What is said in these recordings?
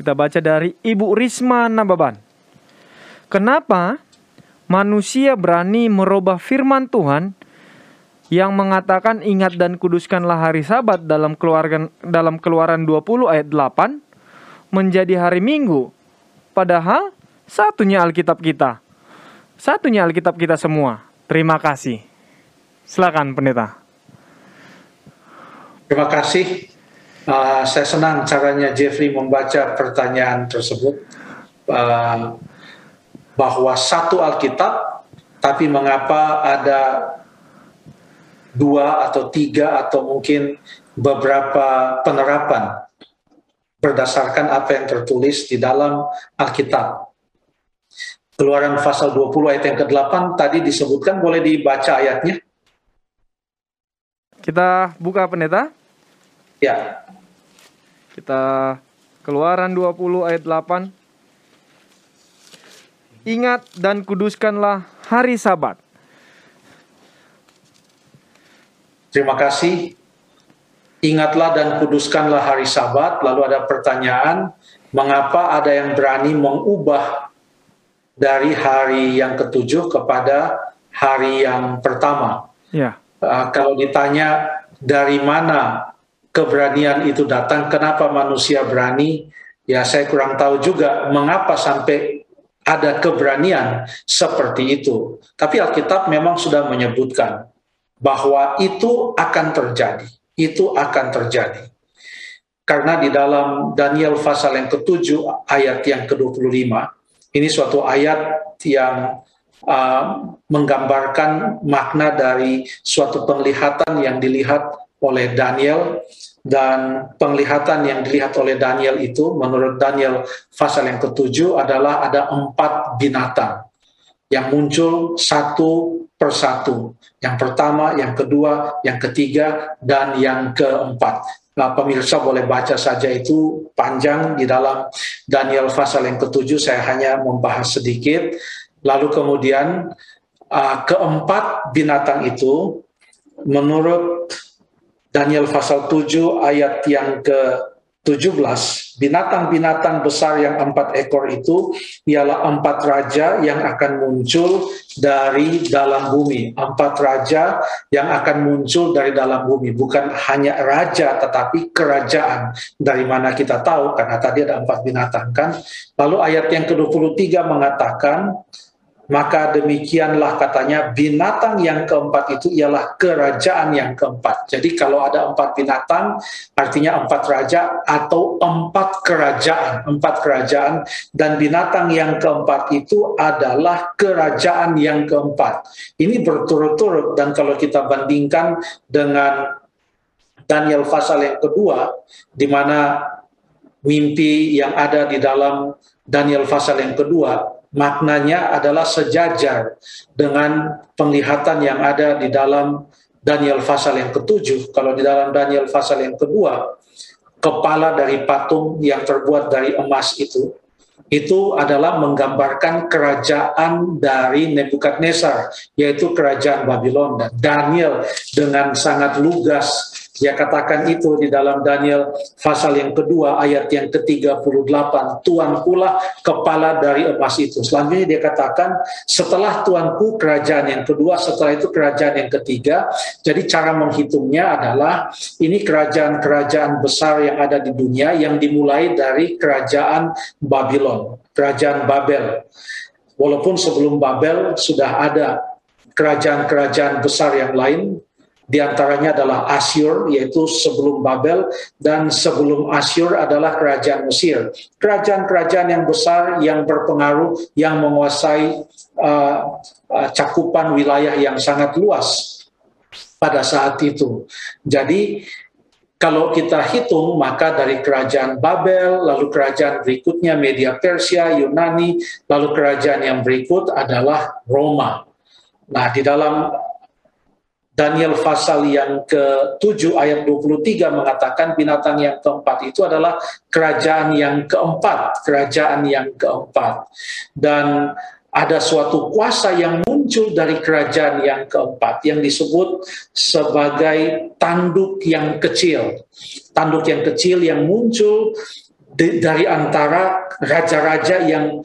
Kita baca dari Ibu Risma Nababan. Kenapa manusia berani merubah firman Tuhan yang mengatakan ingat dan kuduskanlah hari Sabat dalam keluaran dalam Keluaran 20 ayat 8 menjadi hari Minggu. Padahal satunya Alkitab kita. Satunya Alkitab kita semua. Terima kasih. Silakan pendeta. Terima kasih. Uh, saya senang caranya Jeffrey membaca pertanyaan tersebut uh, bahwa satu Alkitab, tapi mengapa ada dua atau tiga atau mungkin beberapa penerapan berdasarkan apa yang tertulis di dalam Alkitab. Keluaran pasal 20 ayat yang ke-8 tadi disebutkan, boleh dibaca ayatnya? Kita buka pendeta. Ya. Kita Keluaran 20 ayat 8. Ingat dan kuduskanlah hari Sabat Terima kasih. Ingatlah dan kuduskanlah hari Sabat. Lalu ada pertanyaan, mengapa ada yang berani mengubah dari hari yang ketujuh kepada hari yang pertama? Ya. Uh, kalau ditanya dari mana keberanian itu datang, kenapa manusia berani? Ya saya kurang tahu juga mengapa sampai ada keberanian seperti itu. Tapi Alkitab memang sudah menyebutkan bahwa itu akan terjadi. Itu akan terjadi. Karena di dalam Daniel pasal yang ketujuh ayat yang ke-25, ini suatu ayat yang uh, menggambarkan makna dari suatu penglihatan yang dilihat oleh Daniel dan penglihatan yang dilihat oleh Daniel itu menurut Daniel pasal yang ketujuh adalah ada empat binatang yang muncul satu persatu. Yang pertama, yang kedua, yang ketiga, dan yang keempat. Nah, pemirsa boleh baca saja itu panjang di dalam Daniel pasal yang ketujuh. Saya hanya membahas sedikit. Lalu kemudian uh, keempat binatang itu menurut Daniel pasal 7 ayat yang ke 17 binatang-binatang besar yang empat ekor itu ialah empat raja yang akan muncul dari dalam bumi. Empat raja yang akan muncul dari dalam bumi. Bukan hanya raja tetapi kerajaan. Dari mana kita tahu? Karena tadi ada empat binatang kan? Lalu ayat yang ke-23 mengatakan maka demikianlah katanya binatang yang keempat itu ialah kerajaan yang keempat. Jadi kalau ada empat binatang artinya empat raja atau empat kerajaan, empat kerajaan dan binatang yang keempat itu adalah kerajaan yang keempat. Ini berturut-turut dan kalau kita bandingkan dengan Daniel pasal yang kedua di mana mimpi yang ada di dalam Daniel pasal yang kedua maknanya adalah sejajar dengan penglihatan yang ada di dalam Daniel pasal yang ketujuh. Kalau di dalam Daniel pasal yang kedua, kepala dari patung yang terbuat dari emas itu, itu adalah menggambarkan kerajaan dari Nebukadnezar, yaitu kerajaan Babylon. Dan Daniel dengan sangat lugas dia katakan itu di dalam Daniel pasal yang kedua ayat yang ke-38. Tuan pula kepala dari emas itu. Selanjutnya dia katakan setelah tuanku kerajaan yang kedua, setelah itu kerajaan yang ketiga. Jadi cara menghitungnya adalah ini kerajaan-kerajaan besar yang ada di dunia yang dimulai dari kerajaan Babylon, kerajaan Babel. Walaupun sebelum Babel sudah ada kerajaan-kerajaan besar yang lain, di antaranya adalah Asyur, yaitu sebelum Babel, dan sebelum Asyur adalah kerajaan Mesir. Kerajaan-kerajaan yang besar, yang berpengaruh, yang menguasai uh, cakupan wilayah yang sangat luas pada saat itu. Jadi, kalau kita hitung, maka dari kerajaan Babel, lalu kerajaan berikutnya Media Persia, Yunani, lalu kerajaan yang berikut adalah Roma. Nah, di dalam Daniel pasal yang ke-7 ayat 23 mengatakan binatang yang keempat itu adalah kerajaan yang keempat, kerajaan yang keempat. Dan ada suatu kuasa yang muncul dari kerajaan yang keempat yang disebut sebagai tanduk yang kecil. Tanduk yang kecil yang muncul dari antara raja-raja yang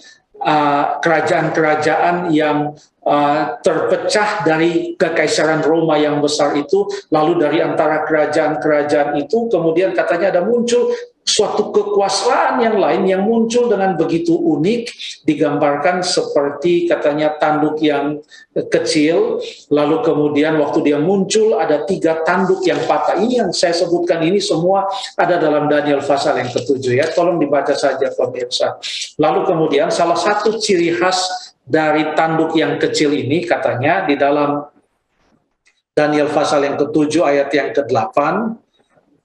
kerajaan-kerajaan uh, yang uh, terpecah dari kekaisaran Roma yang besar itu, lalu dari antara kerajaan-kerajaan itu kemudian katanya ada muncul suatu kekuasaan yang lain yang muncul dengan begitu unik digambarkan seperti katanya tanduk yang kecil. Lalu kemudian waktu dia muncul ada tiga tanduk yang patah. Ini yang saya sebutkan ini semua ada dalam Daniel pasal yang ketujuh ya. Tolong dibaca saja pemirsa. Lalu kemudian salah satu ciri khas dari tanduk yang kecil ini katanya di dalam Daniel pasal yang ketujuh ayat yang ke-8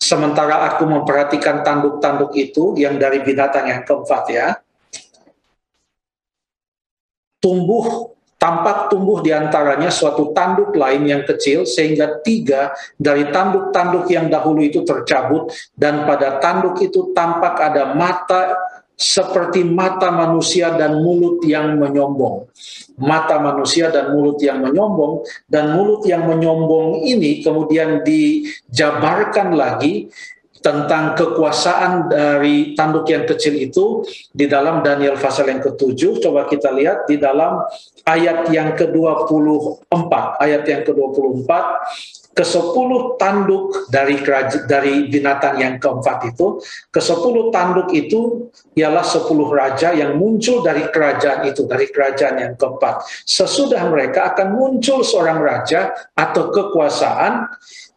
Sementara aku memperhatikan tanduk-tanduk itu yang dari binatang yang keempat ya. Tumbuh tampak tumbuh di antaranya suatu tanduk lain yang kecil sehingga tiga dari tanduk-tanduk yang dahulu itu tercabut dan pada tanduk itu tampak ada mata seperti mata manusia dan mulut yang menyombong. Mata manusia dan mulut yang menyombong, dan mulut yang menyombong ini kemudian dijabarkan lagi tentang kekuasaan dari tanduk yang kecil itu di dalam Daniel pasal yang ketujuh. Coba kita lihat di dalam ayat yang ke-24. Ayat yang ke-24 ke sepuluh tanduk dari dari binatang yang keempat itu, ke sepuluh tanduk itu ialah sepuluh raja yang muncul dari kerajaan itu, dari kerajaan yang keempat. Sesudah mereka akan muncul seorang raja atau kekuasaan,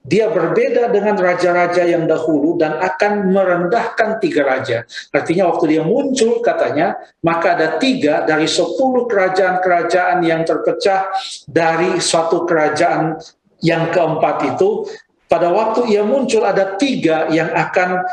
dia berbeda dengan raja-raja yang dahulu dan akan merendahkan tiga raja. Artinya waktu dia muncul katanya, maka ada tiga dari sepuluh kerajaan-kerajaan yang terpecah dari suatu kerajaan yang keempat itu, pada waktu ia muncul ada tiga yang akan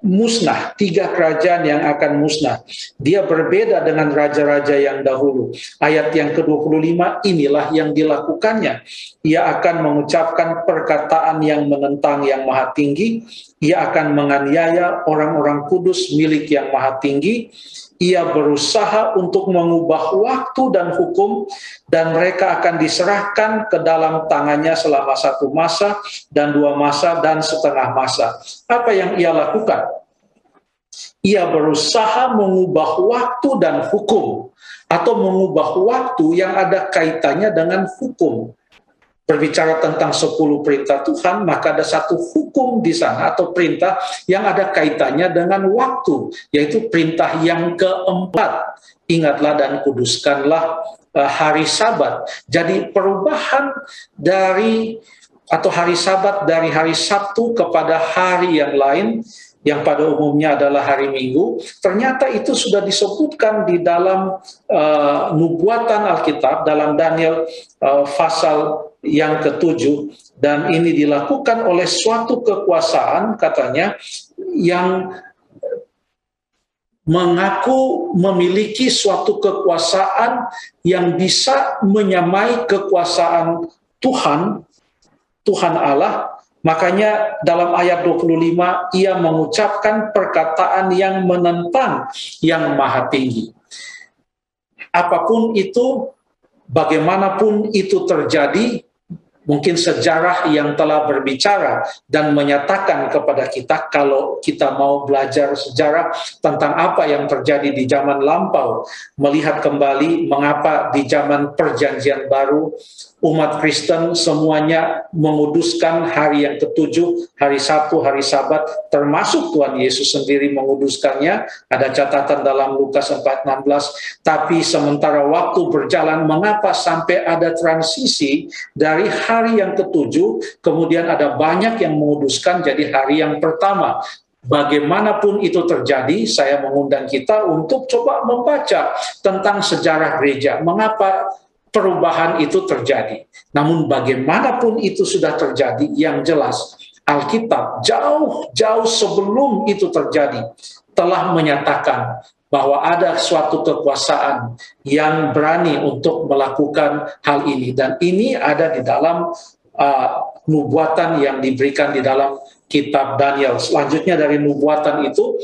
musnah, tiga kerajaan yang akan musnah. Dia berbeda dengan raja-raja yang dahulu. Ayat yang ke-25 inilah yang dilakukannya. Ia akan mengucapkan perkataan yang menentang yang maha tinggi. Ia akan menganiaya orang-orang kudus milik yang maha tinggi ia berusaha untuk mengubah waktu dan hukum dan mereka akan diserahkan ke dalam tangannya selama satu masa dan dua masa dan setengah masa. Apa yang ia lakukan? Ia berusaha mengubah waktu dan hukum atau mengubah waktu yang ada kaitannya dengan hukum berbicara tentang 10 perintah Tuhan, maka ada satu hukum di sana atau perintah yang ada kaitannya dengan waktu, yaitu perintah yang keempat. Ingatlah dan kuduskanlah uh, hari Sabat. Jadi perubahan dari atau hari Sabat dari hari Sabtu kepada hari yang lain yang pada umumnya adalah hari Minggu, ternyata itu sudah disebutkan di dalam uh, nubuatan Alkitab dalam Daniel uh, pasal yang ketujuh dan ini dilakukan oleh suatu kekuasaan katanya yang mengaku memiliki suatu kekuasaan yang bisa menyamai kekuasaan Tuhan Tuhan Allah. Makanya dalam ayat 25 ia mengucapkan perkataan yang menentang yang maha tinggi. Apa pun itu bagaimanapun itu terjadi mungkin sejarah yang telah berbicara dan menyatakan kepada kita kalau kita mau belajar sejarah tentang apa yang terjadi di zaman lampau, melihat kembali mengapa di zaman perjanjian baru umat Kristen semuanya menguduskan hari yang ketujuh, hari Sabtu, hari Sabat, termasuk Tuhan Yesus sendiri menguduskannya. Ada catatan dalam Lukas 4:16. Tapi sementara waktu berjalan, mengapa sampai ada transisi dari hari yang ketujuh, kemudian ada banyak yang menguduskan jadi hari yang pertama. Bagaimanapun itu terjadi, saya mengundang kita untuk coba membaca tentang sejarah gereja. Mengapa perubahan itu terjadi. Namun bagaimanapun itu sudah terjadi, yang jelas Alkitab jauh-jauh sebelum itu terjadi telah menyatakan bahwa ada suatu kekuasaan yang berani untuk melakukan hal ini dan ini ada di dalam uh, nubuatan yang diberikan di dalam kitab Daniel. Selanjutnya dari nubuatan itu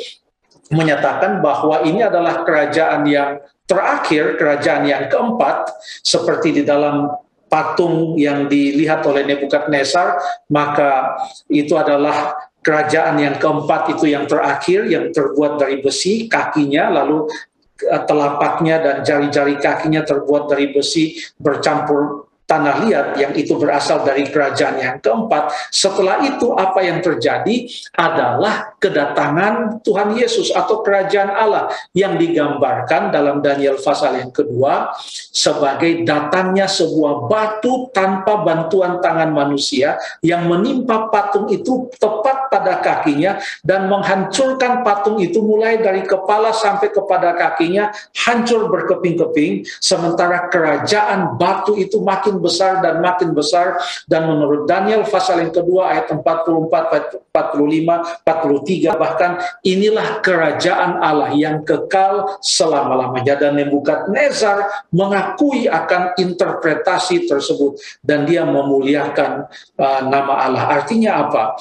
menyatakan bahwa ini adalah kerajaan yang terakhir, kerajaan yang keempat, seperti di dalam patung yang dilihat oleh Nebukadnezar, maka itu adalah kerajaan yang keempat itu yang terakhir yang terbuat dari besi kakinya lalu eh, telapaknya dan jari-jari kakinya terbuat dari besi bercampur tanah liat yang itu berasal dari kerajaan yang keempat. Setelah itu apa yang terjadi adalah kedatangan Tuhan Yesus atau kerajaan Allah yang digambarkan dalam Daniel pasal yang kedua sebagai datangnya sebuah batu tanpa bantuan tangan manusia yang menimpa patung itu tepat pada kakinya dan menghancurkan patung itu mulai dari kepala sampai kepada kakinya hancur berkeping-keping sementara kerajaan batu itu makin besar dan makin besar. Dan menurut Daniel pasal yang kedua ayat 44 45 43 bahkan inilah kerajaan Allah yang kekal selama-lamanya. Dan Nebukadnezar mengakui akan interpretasi tersebut dan dia memuliakan uh, nama Allah. Artinya apa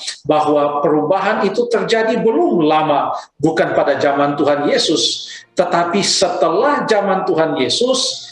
perubahan itu terjadi belum lama bukan pada zaman Tuhan Yesus tetapi setelah zaman Tuhan Yesus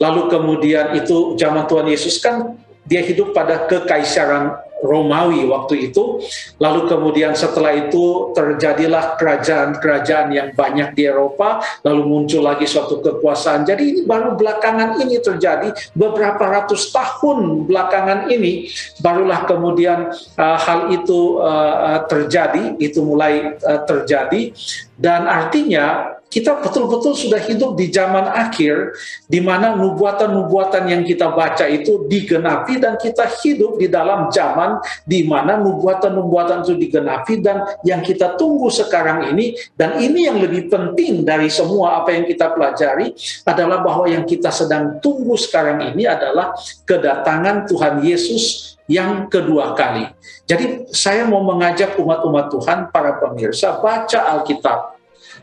Lalu kemudian itu zaman Tuhan Yesus kan dia hidup pada kekaisaran Romawi waktu itu. Lalu kemudian setelah itu terjadilah kerajaan-kerajaan yang banyak di Eropa, lalu muncul lagi suatu kekuasaan. Jadi ini baru belakangan ini terjadi, beberapa ratus tahun belakangan ini barulah kemudian uh, hal itu uh, terjadi, itu mulai uh, terjadi dan artinya kita betul-betul sudah hidup di zaman akhir di mana nubuatan-nubuatan yang kita baca itu digenapi dan kita hidup di dalam zaman di mana nubuatan-nubuatan itu digenapi dan yang kita tunggu sekarang ini dan ini yang lebih penting dari semua apa yang kita pelajari adalah bahwa yang kita sedang tunggu sekarang ini adalah kedatangan Tuhan Yesus yang kedua kali. Jadi saya mau mengajak umat-umat Tuhan, para pemirsa, baca Alkitab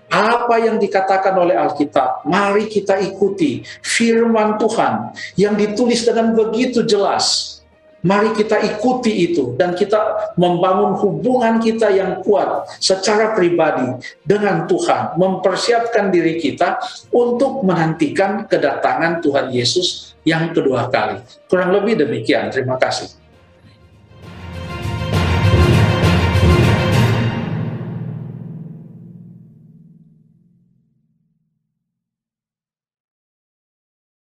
apa yang dikatakan oleh Alkitab, mari kita ikuti firman Tuhan yang ditulis dengan begitu jelas. Mari kita ikuti itu dan kita membangun hubungan kita yang kuat secara pribadi dengan Tuhan, mempersiapkan diri kita untuk menantikan kedatangan Tuhan Yesus yang kedua kali. Kurang lebih demikian. Terima kasih.